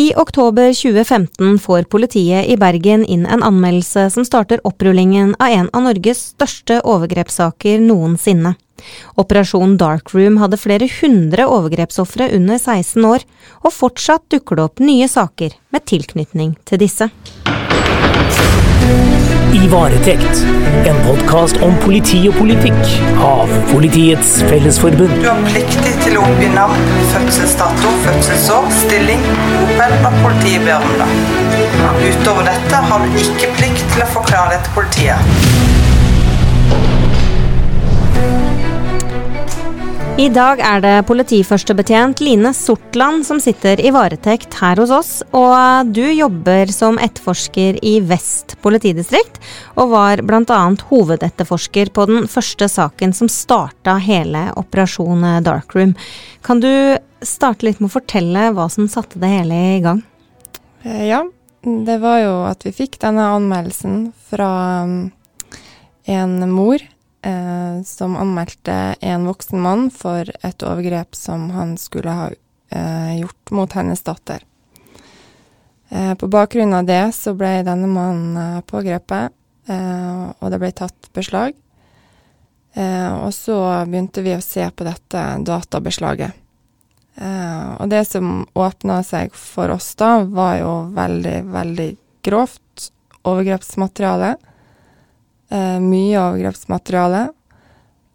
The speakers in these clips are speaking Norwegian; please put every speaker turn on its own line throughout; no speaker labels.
I oktober 2015 får politiet i Bergen inn en anmeldelse som starter opprullingen av en av Norges største overgrepssaker noensinne. Operasjon Darkroom hadde flere hundre overgrepsofre under 16 år, og fortsatt dukker det opp nye saker med tilknytning til disse.
I varetekt, en podkast om politi og politikk av Politiets Fellesforbund.
Du har pliktig til å oppgi navn, fødselsdato, fødselsår, stilling, bopel og politiet ber om det. Utover dette har du ikke plikt til å forklare det til politiet.
I dag er det politiførstebetjent Line Sortland som sitter i varetekt her hos oss. Og du jobber som etterforsker i Vest politidistrikt, og var bl.a. hovedetterforsker på den første saken som starta hele Operasjon Darkroom. Kan du starte litt med å fortelle hva som satte det hele i gang?
Eh, ja, det var jo at vi fikk denne anmeldelsen fra mm, en mor eh, som anmeldte en voksen mann for et overgrep som han skulle ha eh, gjort mot hennes datter. Eh, på bakgrunn av det så ble denne mannen eh, pågrepet, eh, og det ble tatt beslag. Eh, og så begynte vi å se på dette databeslaget. og det som åpna seg for oss da, var jo veldig, veldig grovt overgrepsmateriale. Eh, mye overgrepsmateriale.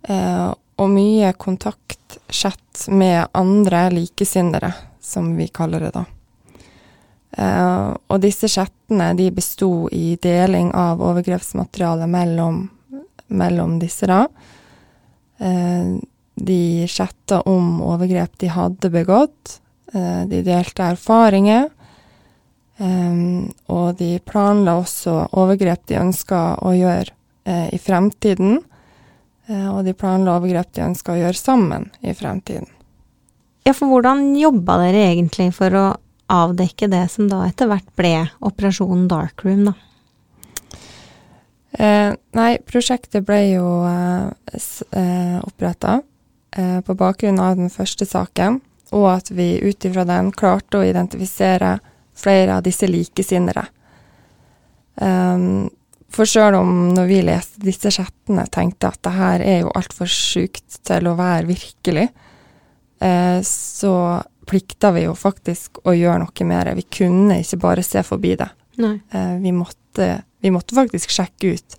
Eh, og mye kontaktchat med andre likesinnede, som vi kaller det da. Eh, og disse chattene de besto i deling av overgrepsmateriale mellom, mellom disse, da. Eh, de chatta om overgrep de hadde begått. Eh, de delte erfaringer. Um, og de planla også overgrep de ønska å gjøre eh, i fremtiden. Eh, og de planla overgrep de ønska å gjøre sammen i fremtiden.
Ja, for hvordan jobba dere egentlig for å avdekke det som da etter hvert ble Operasjon Darkroom, da?
Eh, nei, prosjektet ble jo eh, eh oppretta eh, på bakgrunn av den første saken, og at vi ut ifra den klarte å identifisere flere av disse likesinnede. Um, for sjøl om når vi leste disse chattene, tenkte at det her er jo altfor sjukt til å være virkelig, eh, så plikta vi jo faktisk å gjøre noe mer. Vi kunne ikke bare se forbi det. Eh, vi, måtte, vi, måtte, faktisk sjekke ut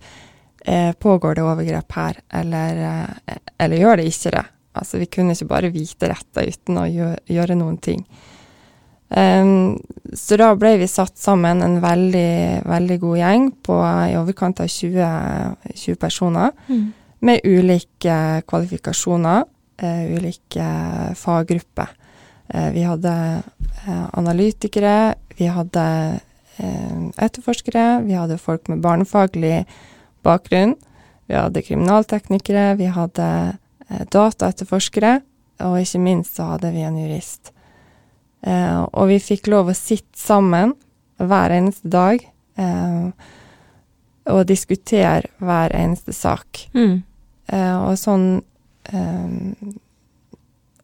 eh, pågår det overgrep her, eller, eh, eller gjør det ikke det. Altså, vi kunne ikke bare vite dette uten å gjøre, gjøre noen ting. Um, så da ble vi satt sammen en veldig, veldig god gjeng på i overkant av 20, 20 personer. Mm. Med ulike kvalifikasjoner, uh, ulike faggrupper. Uh, vi hadde uh, analytikere, vi hadde etterforskere, vi hadde folk med barnefaglig bakgrunn. Vi hadde kriminalteknikere, vi hadde dataetterforskere, og ikke minst så hadde vi en jurist. Eh, og vi fikk lov å sitte sammen hver eneste dag eh, og diskutere hver eneste sak. Mm. Eh, og sånn eh,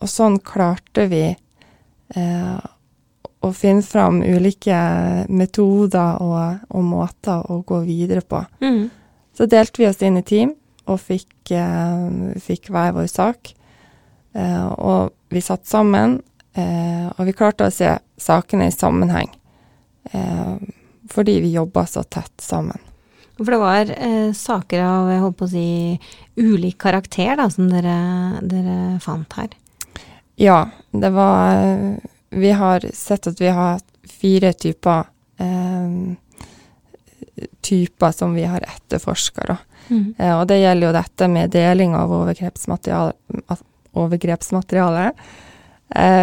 Og sånn klarte vi eh, å finne fram ulike metoder og, og, måter å gå videre på. Mm. Så delte vi oss inn i team og fikk, eh, fikk hver vår sak. og vi satt sammen Eh, og vi klarte å se sakene i sammenheng, eh, fordi vi jobba så tett sammen.
For det var eh, saker av jeg holdt på å si, ulik karakter da, som dere, dere, fant her?
Ja, det var Vi har sett at vi har fire typer eh, typer som vi har etterforska. Mm. Eh, og det gjelder jo dette med deling av overgrepsmateriale, overgrepsmateriale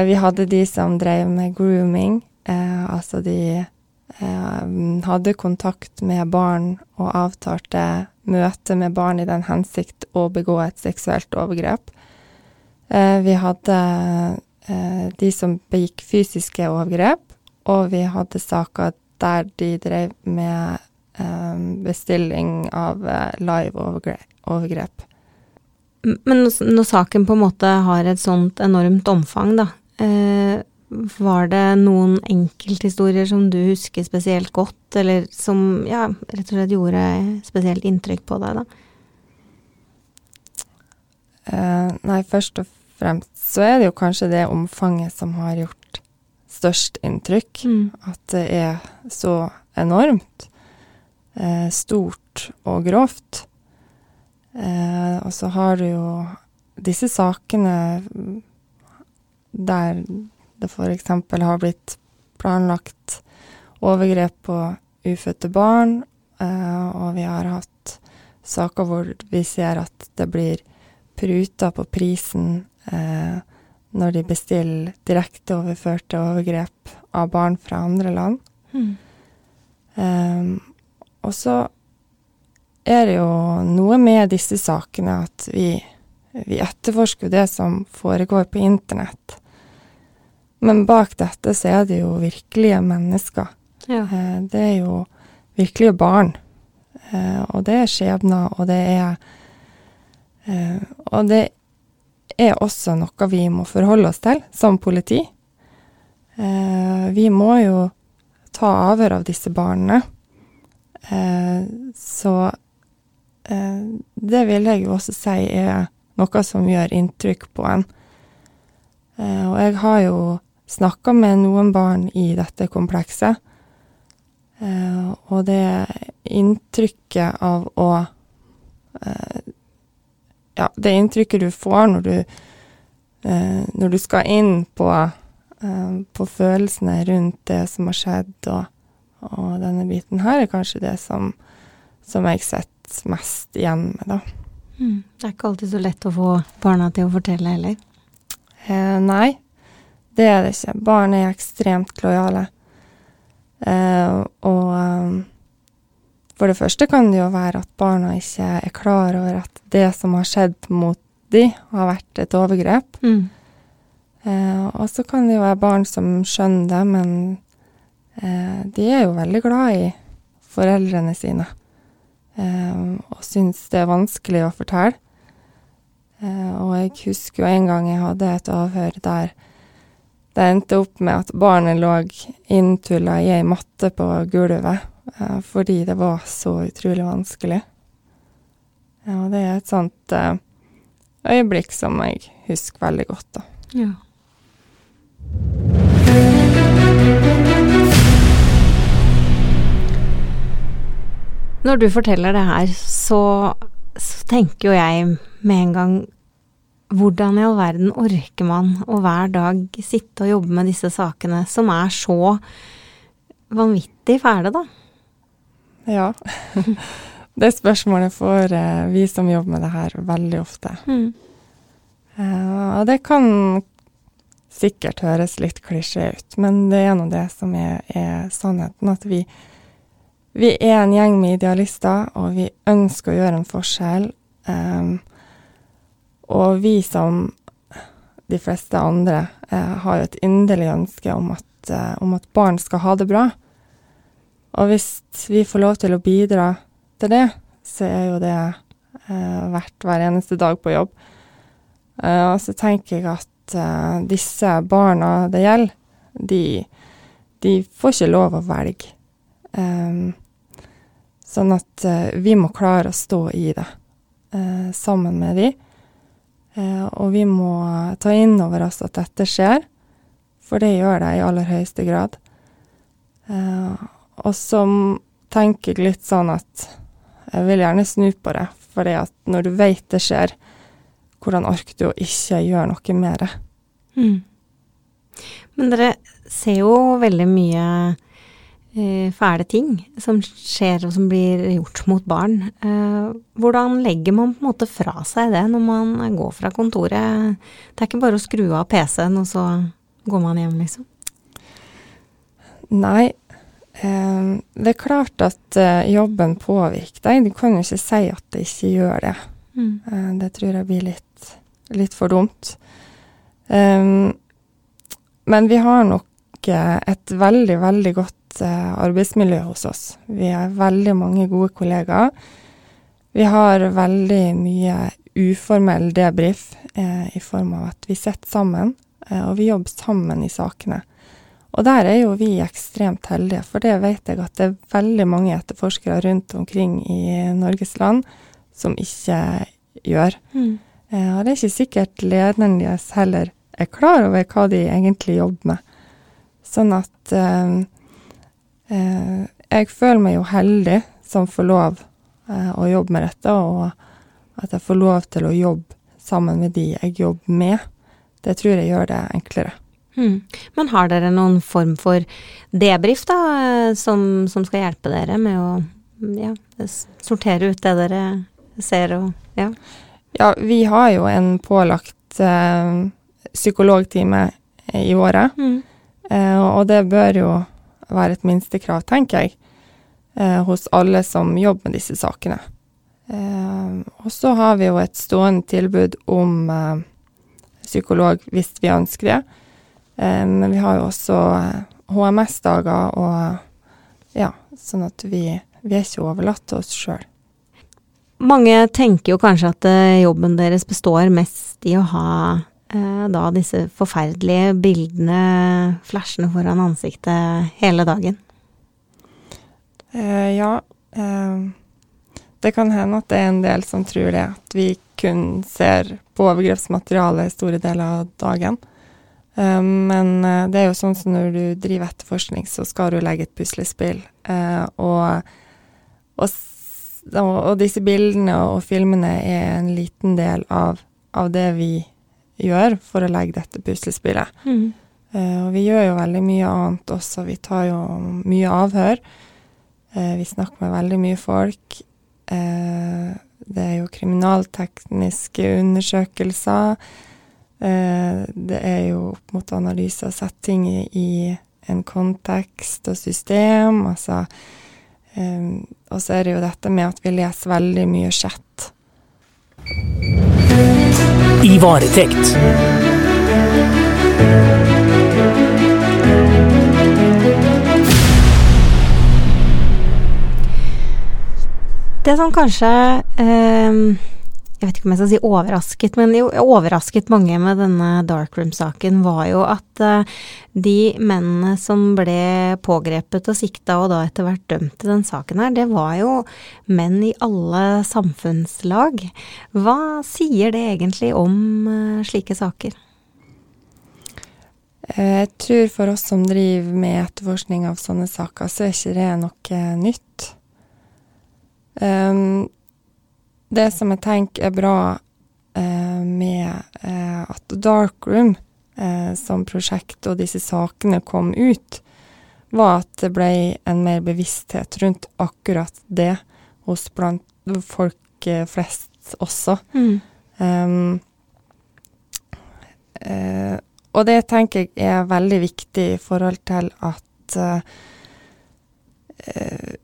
vi hadde de som drev med grooming, eh, altså de eh, hadde kontakt med barn og avtalte møte med barn i den hensikt å begå et seksuelt overgrep. Eh, vi hadde eh, de som begikk fysiske overgrep, og vi hadde saker der de drev med eh, bestilling av live overgrep.
Men når, saken på en måte har et sånt enormt omfang, da, eh, Var det noen enkelthistorier som du husker spesielt godt, eller som ja, rett og slett gjorde spesielt inntrykk på deg, da?
Eh, nei, først og fremst så er det jo kanskje det omfanget som har gjort størst inntrykk.
Mm.
At det er så enormt eh, stort og grovt. Eh, og så har du jo disse sakene der det f.eks. har blitt planlagt overgrep på ufødte barn, eh, og vi har hatt saker hvor vi ser at det blir pruta på prisen eh, når de bestiller direkteoverførte overgrep av barn fra andre land.
Mm.
Um, og så er det jo noe med disse sakene at vi, vi etterforsker det som foregår på internett. Men bak dette så er det jo virkelige mennesker.
Ja.
Eh, det er jo virkelige barn. Eh, og det er skjebner, og det er eh, Og det er også noe vi må forholde oss til som politi. Vi må jo ta avhør av disse barna. Så det vil jeg jo også si er noe som gjør inntrykk på en. Eh, og jeg har jo snakka med noen barn i dette komplekset. Eh, og det inntrykket av å eh, Ja, det inntrykket du får når du, eh, når du skal inn på, eh, på følelsene rundt det som har skjedd, og, og denne biten her, er kanskje det som, som jeg sitter mest igjen med, da.
Mm. Det er ikke alltid så lett å få barna til å fortelle heller.
Eh, nei, det er det ikke. Barn er ekstremt lojale. Eh, og eh, for det første kan det jo være at barna ikke er klar over at det som har skjedd mot de, har vært et overgrep.
Mm.
Eh, og så kan det jo være barn som skjønner det, men eh, de er jo veldig glad i foreldrene sine. Eh, og syns det er vanskelig å fortelle. Eh, og jeg husker jo en gang jeg hadde et avhør der det endte opp med at barnet lå inntulla i ei matte på gulvet eh, fordi det var så utrolig vanskelig. Og det er et sånt øyeblikk som jeg husker veldig godt, da.
Ja. Når du forteller det her, så, så tenker jo jeg med en gang hvordan i all verden orker man å hver dag sitte og jobbe med disse sakene som er så vanvittig fæle, da?
Ja. det spørsmålet får eh, vi som jobber med det her, veldig ofte.
Mm.
Eh, og det kan sikkert høres litt klisjé ut, men det er nå det som er, er sannheten. At vi, vi er en gjeng med idealister, og vi ønsker å gjøre en forskjell. Um, og vi som de fleste andre uh, har jo et inderlig ønske om at, uh, om at barn skal ha det bra. Og hvis vi får lov til å bidra til det, så er jo det uh, verdt hver eneste dag på jobb. Og så tenker jeg at disse barna det gjelder, de, de får ikke lov å velge. Um, sånn at eh, vi må klare å stå i det sammen med de. Eh, og vi må ta inn over oss at dette skjer, for det gjør det i aller høyeste grad. Eh, og så tenker jeg litt sånn at jeg vil gjerne snu på det, for når du vet det skjer, hvordan orker du å ikke gjøre noe med det?
Mm. Men dere ser jo veldig mye eh, fæle ting som skjer og som blir gjort mot barn. Eh, hvordan legger man på en måte fra seg det når man går fra kontoret? Det er ikke bare å skru av PC-en, og så går man hjem, liksom.
Nei. Eh, det er klart at eh, jobben påvirker deg. Du kan jo ikke si at det ikke gjør det.
Mm.
Eh, det tror jeg blir litt, litt for dumt. Um, men vi har nok eh, et veldig, veldig godt eh, arbeidsmiljø hos oss. Vi er veldig mange gode kollegaer. Vi har veldig mye uformell debrief eh, i form av at vi sitter sammen, eh, og vi jobber sammen i sakene. Og der er jo vi ekstremt heldige, for det vet jeg at det er veldig mange etterforskere rundt omkring i Norges land som ikke gjør.
Mm.
Eh, og det er ikke sikkert lederen deres heller er klar over hva de egentlig jobber med. Sånn at eh, jeg føler meg jo heldig som får lov eh, å jobbe med dette, og at jeg får lov til å jobbe sammen med de jeg jobber med. Det tror jeg gjør det enklere.
Mm. Men har dere noen form for debrief, da, eh, som, som skal hjelpe dere med å ja, sortere ut det dere ser og Ja.
Ja, vi har jo en pålagt eh, psykologtime i året,
Mm.
eh, og det bør jo være et minstekrav, tenker jeg, eh, hos alle som jobber med disse sakene. Eh, og så har vi jo et stående tilbud om eh, psykolog hvis vi ønsker det. Eh, men vi har jo også eh, HMS-dager og ja, sånn at vi, vi er ikke overlatt til oss sjøl.
Mange tenker jo kanskje at eh, jobben deres består mest i å ha eh, da disse forferdelige bildene flashende foran ansiktet hele dagen.
Eh, ja. eh, det kan hende at det er en del som tror det, at vi kun ser på overgrepsmateriale store deler av dagen. Eh, men eh, det er jo sånn som når du driver etterforskning, så skal du legge et puslespill. Eh, og, og, og disse bildene og filmene er en liten del av, av det vi gjør for å legge dette puslespillet. Eh, og vi gjør jo veldig mye annet også. Vi tar jo mye avhør. Eh, vi snakker med veldig mye folk. Eh, det er jo kriminaltekniske undersøkelser. Det er jo opp mot analyse og setting i, i en kontekst og system. Altså, og så er det jo dette med at vi leser veldig mye chat.
I varetekt.
Det som kanskje eh, Jeg vet ikke om jeg skal si overrasket, men jo overrasket mange med denne Darkroom-saken, var jo at uh, de mennene som ble pågrepet og sikta og da etter hvert dømt i den saken her, det var jo menn i alle samfunnslag. Hva sier det egentlig om uh, slike saker?
Jeg tror for oss som driver med etterforskning av sånne saker, så er ikke det noe nytt. Um, det som jeg tenker er bra eh, med eh, at Darkroom eh, som prosjekt og disse sakene kom ut, var at det ble en mer bevissthet rundt akkurat det hos blant folk eh, flest også. Um, eh, og det tenker jeg er veldig viktig i forhold til at eh,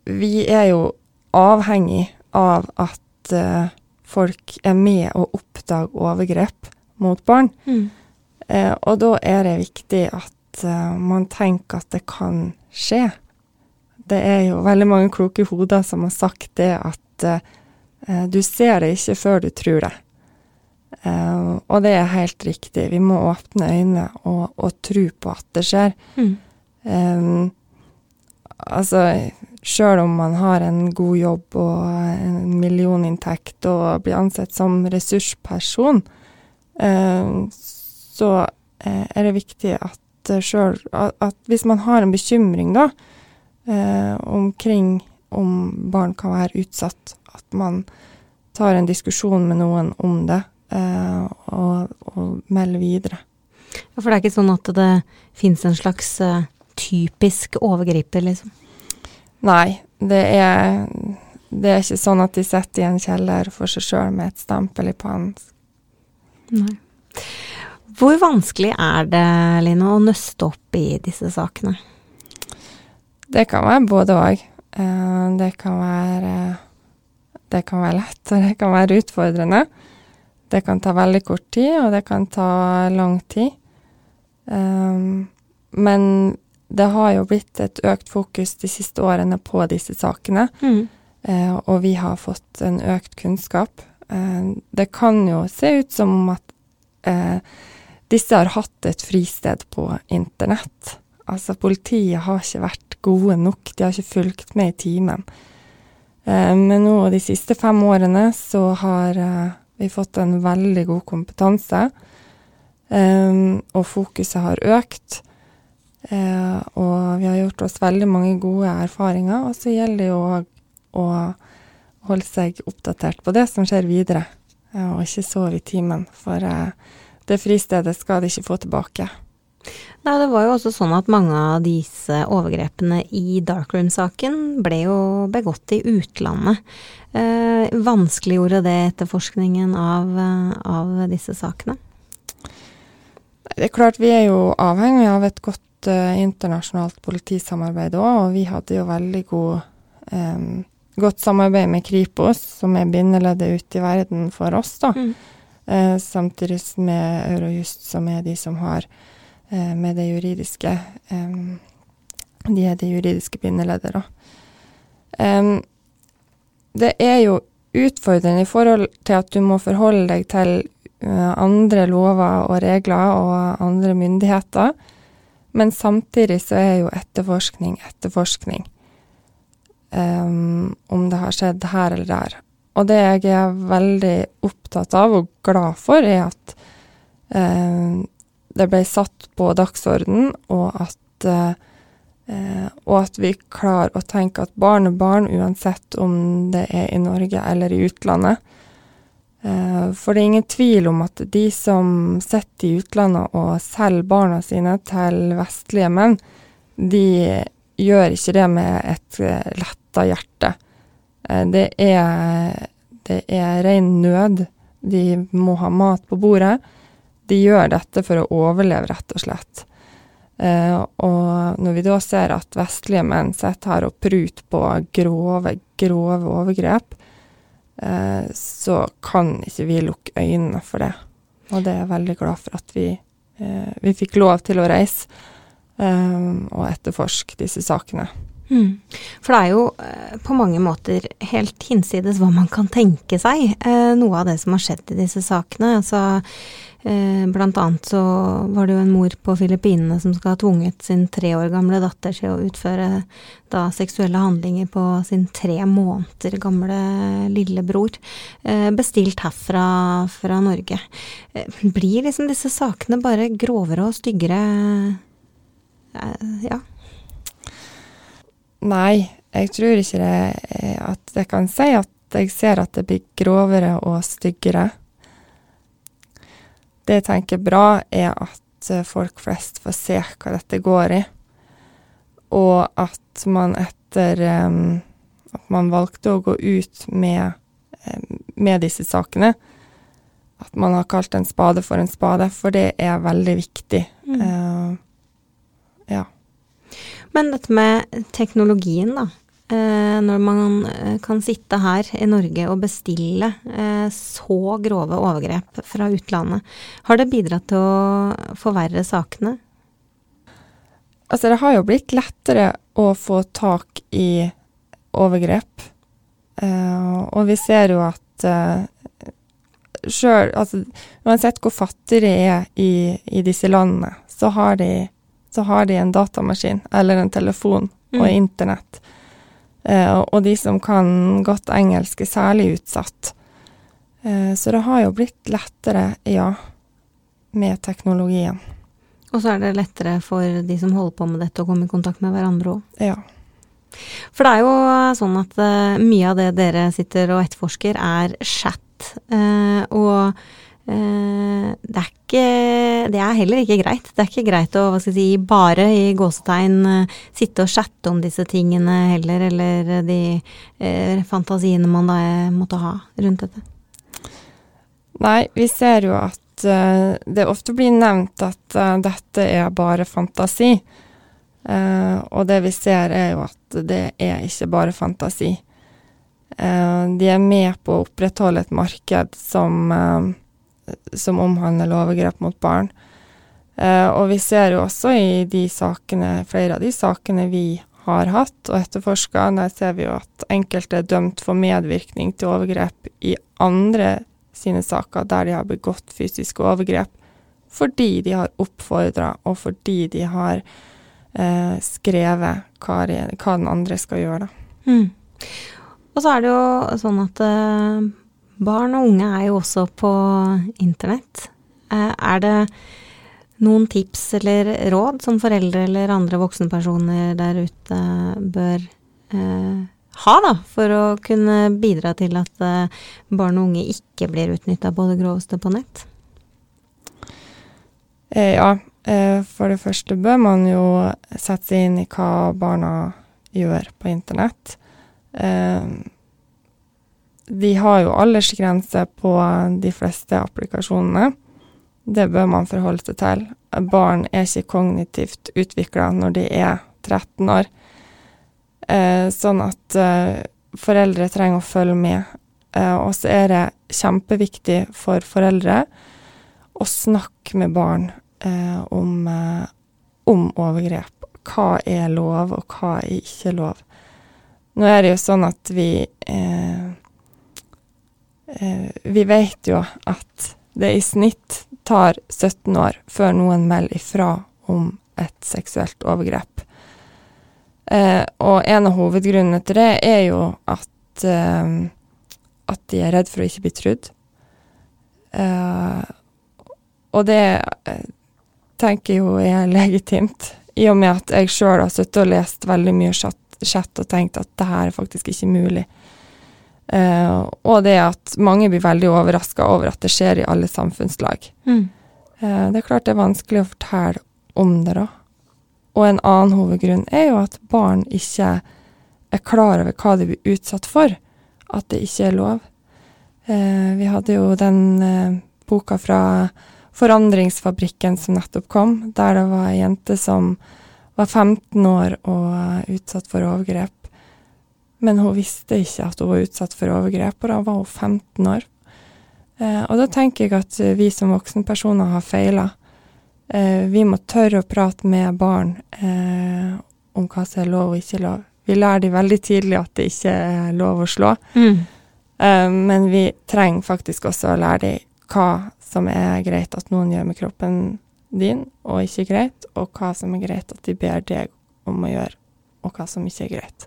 vi er jo avhengig av at eh, folk er med å oppdage overgrep mot barn.
Mm.
Uh, og da er det viktig at uh, man tenker at det kan skje. Det er jo veldig mange kloke hoder som har sagt det at du ser det ikke før du tror det. Og det er helt riktig. Vi må åpne øynene og, og tro på at det skjer.
Mm.
Um, altså, sjøl om man har en god jobb og en millioninntekt og blir ansett som ressursperson, um, så eh, er det viktig at uh, sjøl at, hvis man har en bekymring, da, eh, omkring om barn kan være utsatt, at man tar en diskusjon med noen om det, eh, og, og melder videre.
Ja, For det er ikke sånn at det fins en slags eh, typisk overgriper, liksom?
Nei, det er, det er ikke sånn at de sitter i en kjeller for seg sjøl med et stempel i pannen.
Nei. Hvor vanskelig er det, Line, å nøste opp i disse sakene?
Det kan være både òg. Det kan være Det kan være lett, og det kan være utfordrende. Det kan ta veldig kort tid, og det kan ta lang tid. Um, men det har jo blitt et økt fokus de siste årene på disse sakene.
Mm.
Eh, og vi har fått en økt kunnskap. Eh, det kan jo se ut som om at eh, disse har hatt et fristed på internett. Altså, politiet har ikke vært gode nok. De har ikke fulgt med i timen. Eh, men nå de siste fem årene så har eh, vi fått en veldig god kompetanse. Eh, og fokuset har økt. Eh, og vi har gjort oss veldig mange gode erfaringer. Og så gjelder det jo å holde seg oppdatert på det som skjer videre, eh, og ikke sove i timen. For eh, det fristedet skal de ikke få tilbake.
Nei, det var jo også sånn at mange av disse overgrepene i Darkroom-saken ble jo begått i utlandet. Eh, vanskeliggjorde det etterforskningen av, av, disse sakene?
Det er klart vi er jo avhengig av et godt uh, internasjonalt politisamarbeid òg, og vi hadde jo veldig god um, godt samarbeid med Kripos, som er bindeleddet ute i verden for oss, da. Mm. Eh, samtidig med Eurojust, som er de som har eh, med det juridiske eh, De er det juridiske bindeleddet, da. det er jo utfordrende i forhold til at du må forholde deg til uh, andre lover og regler og andre myndigheter, men samtidig så er jo etterforskning etterforskning um, om det har skjedd her eller der. Og det jeg er veldig opptatt av og glad for, er at um, det ble satt på dagsorden, og at, uh, og at vi klarer å tenke at barn er barn, uansett om det er i Norge eller i utlandet. Uh, for det er ingen tvil om at de som sitter i utlandet og selger barna sine til vestlige menn, de gjør ikke det med et eh, letta hjerte. Eh, det er, det er ren nød. De må ha mat på bordet. De gjør dette for å overleve, rett og slett. Og når vi da ser at vestlige menn sitter her og pruter på grove, grove overgrep, så kan ikke vi lukke øynene for det. Og det er jeg veldig glad for at vi, uh, vi fikk lov til å reise um, og etterforske disse sakene.
Mm. For det er jo på mange måter helt hinsides hva man kan tenke seg, noe av det som har skjedd i disse sakene. Altså, blant annet så var det jo en mor på Filippinene som skal ha tvunget sin tre år gamle datter til å utføre da seksuelle handlinger på sin tre måneder gamle lillebror, bestilt herfra fra Norge. Blir liksom disse sakene bare grovere og styggere ja.
Nei, jeg tror ikke det at jeg kan si at jeg ser at det blir grovere og styggere. Det jeg tenker bra, er at eh, folk flest får se hva dette går i, og at man etter um, at man valgte å gå ut med, um, med disse sakene, at man har kalt en spade for en spade, for det er veldig viktig. Mm. Uh, ja.
Men dette med teknologien, da. Eh, når man eh, kan sitte her i Norge og bestille eh, så grove overgrep fra utlandet, har det bidratt til å forverre sakene?
Altså, det har jo blitt lettere å få tak i overgrep. Eh, og vi ser jo at sjøl Altså, uansett hvor fattige de er i, i disse landene, så har de så har de en datamaskin eller en telefon og mm. internett. Eh, og de som kan godt engelsk, er særlig utsatt. Eh, så det har jo blitt lettere, ja, med teknologien.
Og så er det lettere for de som holder på med dette, å komme i kontakt med hverandre òg.
Ja.
For det er jo sånn at mye av det dere sitter og etterforsker, er chat. Og Eh, det er, ikke, det er heller ikke greit. Det er ikke greit å si, bare i gåsetegn eh, sitte og chatte om disse tingene heller, eller de eh, fantasiene man da måtte ha rundt dette.
Nei, vi ser jo at uh, det ofte blir nevnt at uh, dette er bare fantasi. Uh, og det vi ser er jo at det er ikke bare fantasi. de er med på å opprettholde et marked som som omhandler overgrep mot barn. Eh, og vi ser jo også i de sakene, flere av de sakene vi har hatt og etterforska, der ser vi jo at enkelte er dømt for medvirkning til overgrep i andre sine saker der de har begått fysiske overgrep, fordi de har oppfordra og fordi de har eh, skrevet hva, hva den andre skal gjøre, da.
Mm. Og så er det jo sånn at eh, barn og unge er jo også på internett. Eh, er det noen tips eller råd som foreldre eller andre voksenpersoner der ute bør eh, ha, da, for å kunne bidra til at eh, barn og unge ikke blir utnytta på det groveste på nett?
Eh, ja, eh, for det første bør man jo sette seg inn i hva barna gjør på internett. Eh, de har jo aldersgrense på de fleste applikasjonene. Det bør man forholde seg til. Barn er ikke kognitivt utvikla når de er 13 år. Eh, sånn at eh, foreldre trenger å følge med. Eh, og så er det kjempeviktig for foreldre å snakke med barn eh, om, eh, om overgrep. Hva er lov, og hva er ikke lov. Nå er det jo sånn at vi eh, Vi vet jo at det i snitt tar 17 år før noen melder ifra om et seksuelt overgrep. Eh, og en av hovedgrunnene til det er jo at, eh, at de er redd for å ikke bli trudd. Eh, og det eh, tenker jo er legitimt, i og med at jeg sjøl har sittet og lest veldig mye chat og tenkt at det her er faktisk ikke mulig. Eh, og det at mange blir veldig overraska over at det skjer i alle samfunnslag.
Mm.
Eh, det er klart det er vanskelig å fortelle om det, da. Og en annen hovedgrunn er jo at barn ikke er klar over hva de blir utsatt for. At det ikke er lov. Eh, vi hadde jo den boka fra Forandringsfabrikken som nettopp kom, der det var ei jente som var 15 år og utsatt for overgrep. Men hun visste ikke at hun var utsatt for overgrep, og da var hun 15 år. Eh, og da tenker jeg at vi som voksenpersoner har feila. Eh, vi må tørre å prate med barn eh, om hva som er lov og ikke lov. Vi lærer de veldig tidlig at det ikke er lov å slå,
Mm.
eh, men vi trenger faktisk også å lære de hva som er greit at noen gjør med kroppen din, og ikke greit, og hva som er greit at de ber deg om å gjøre, og hva som ikke er greit.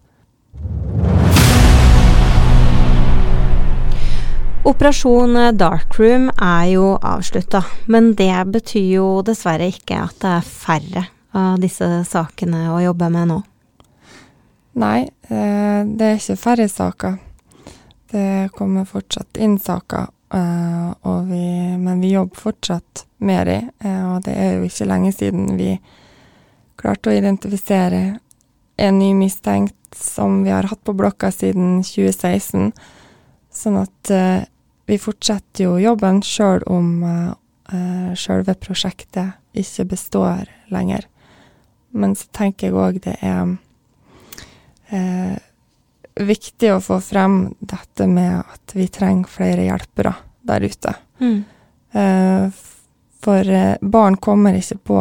Operasjon Darkroom er jo avslutta, men det betyr jo dessverre ikke at det er færre av disse sakene å jobbe med nå.
Nei, eh, det er ikke færre saker. Det kommer fortsatt inn saker, eh, vi, men vi jobber fortsatt med de, eh, og det er jo ikke lenge siden vi klarte å identifisere en ny mistenkt som vi har hatt på blokka siden 2016. Sånn at eh, vi fortsetter jo jobben sjøl om uh, sjølve prosjektet ikke består lenger. Men så tenker jeg òg det er uh, viktig å få frem dette med at vi trenger flere hjelpere der ute. Mm. Uh, for eh, barn kommer ikke på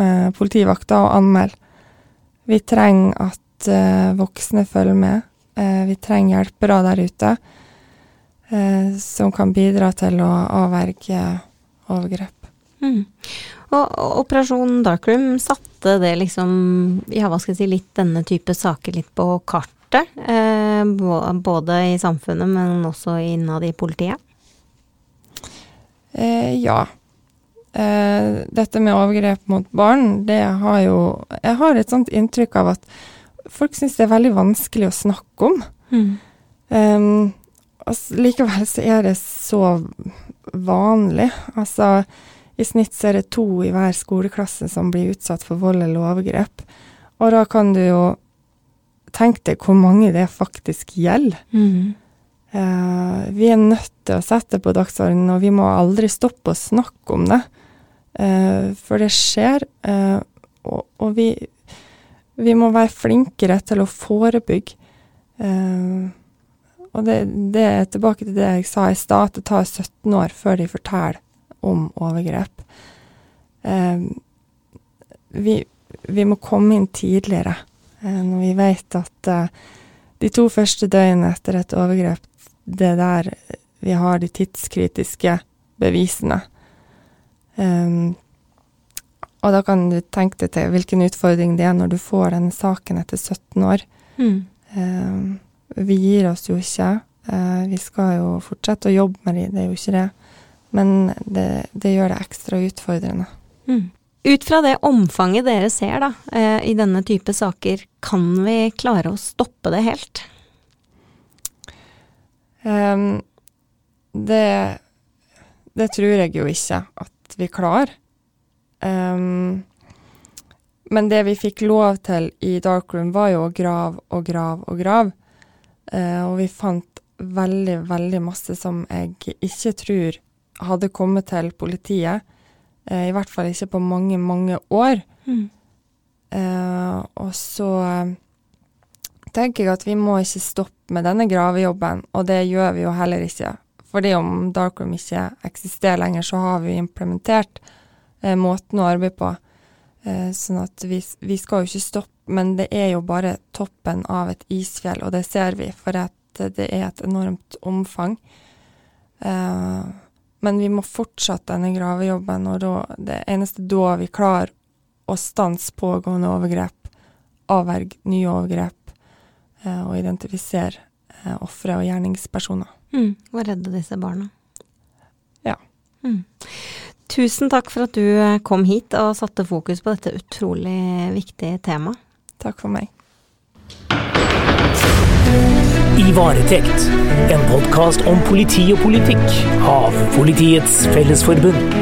med politivakta og anmelder. Vi trenger at eh, voksne følger med. Eh, vi trenger hjelpere der ute eh, som kan bidra til å avverge overgrep.
Mm. Og, Operasjon Darkroom satte det liksom, ja hva skal jeg si, litt denne type saker litt på kartet. Eh, både i samfunnet, men også innad i politiet.
Eh, ja. Eh, dette med overgrep mot barn, det har jo Jeg har et sånt inntrykk av at folk syns det er veldig vanskelig å snakke om. Um, s- likevel så er det så vanlig. Altså, i snitt så er det to i hver skoleklasse som blir utsatt for vold eller overgrep. Og da kan du jo tenke deg hvor mange det faktisk gjelder.
Mm.
Uh, vi er nødt til å sette det på dagsordenen, og vi må aldri stoppe å snakke om det. Uh, for det skjer, uh, og, og vi, vi må være flinkere til å forebygge. Eh, og det, det er tilbake til det jeg sa i stad, at det tar 17 år før de forteller om overgrep. Eh, vi, vi må komme inn tidligere, eh, når vi vet at eh, de to første døgnene etter et overgrep, det er der vi har de tidskritiske bevisene. Ehm, Og da kan du tenke deg til hvilken utfordring det er når du får denne saken etter 17 år.
Mm.
Vi gir oss jo ikke. Eh, vi skal jo fortsette å jobbe med det, det er jo ikke det. Men det, det gjør det ekstra utfordrende.
Mm. Ut fra det omfanget dere ser da, eh, i denne type saker, kan vi klare å stoppe det helt?
Um, det, det tror jeg jo ikke at vi klarer. Um, men det vi fikk lov til i Darkroom, var jo å grave og grave og grave. Uh, og vi fant veldig, veldig masse som jeg ikke tror hadde kommet til politiet. Uh, I hvert fall ikke på mange, mange år.
Mm.
Uh, og så tenker jeg at vi må ikke stoppe med denne gravejobben, og det gjør vi jo heller ikke. Fordi om Darkroom ikke eksisterer lenger, så har vi implementert eh, måten å arbeide på. Eh, sånn at vi, vi, skal jo ikke stoppe, men det er jo bare toppen av et isfjell, og det ser vi, for det er et enormt omfang. Eh, men vi må fortsette denne gravejobben, og da, det eneste da vi klarer å stanse pågående overgrep, avverge nye overgrep, Eh, og identifisere eh, ofre og gjerningspersoner.
Mm, og redde disse barna.
Ja.
Mm. Tusen takk for at du kom hit og satte fokus på dette utrolig viktige temaet.
Takk for meg.
I varetekt, en podkast om politi og politikk av Politiets Fellesforbund.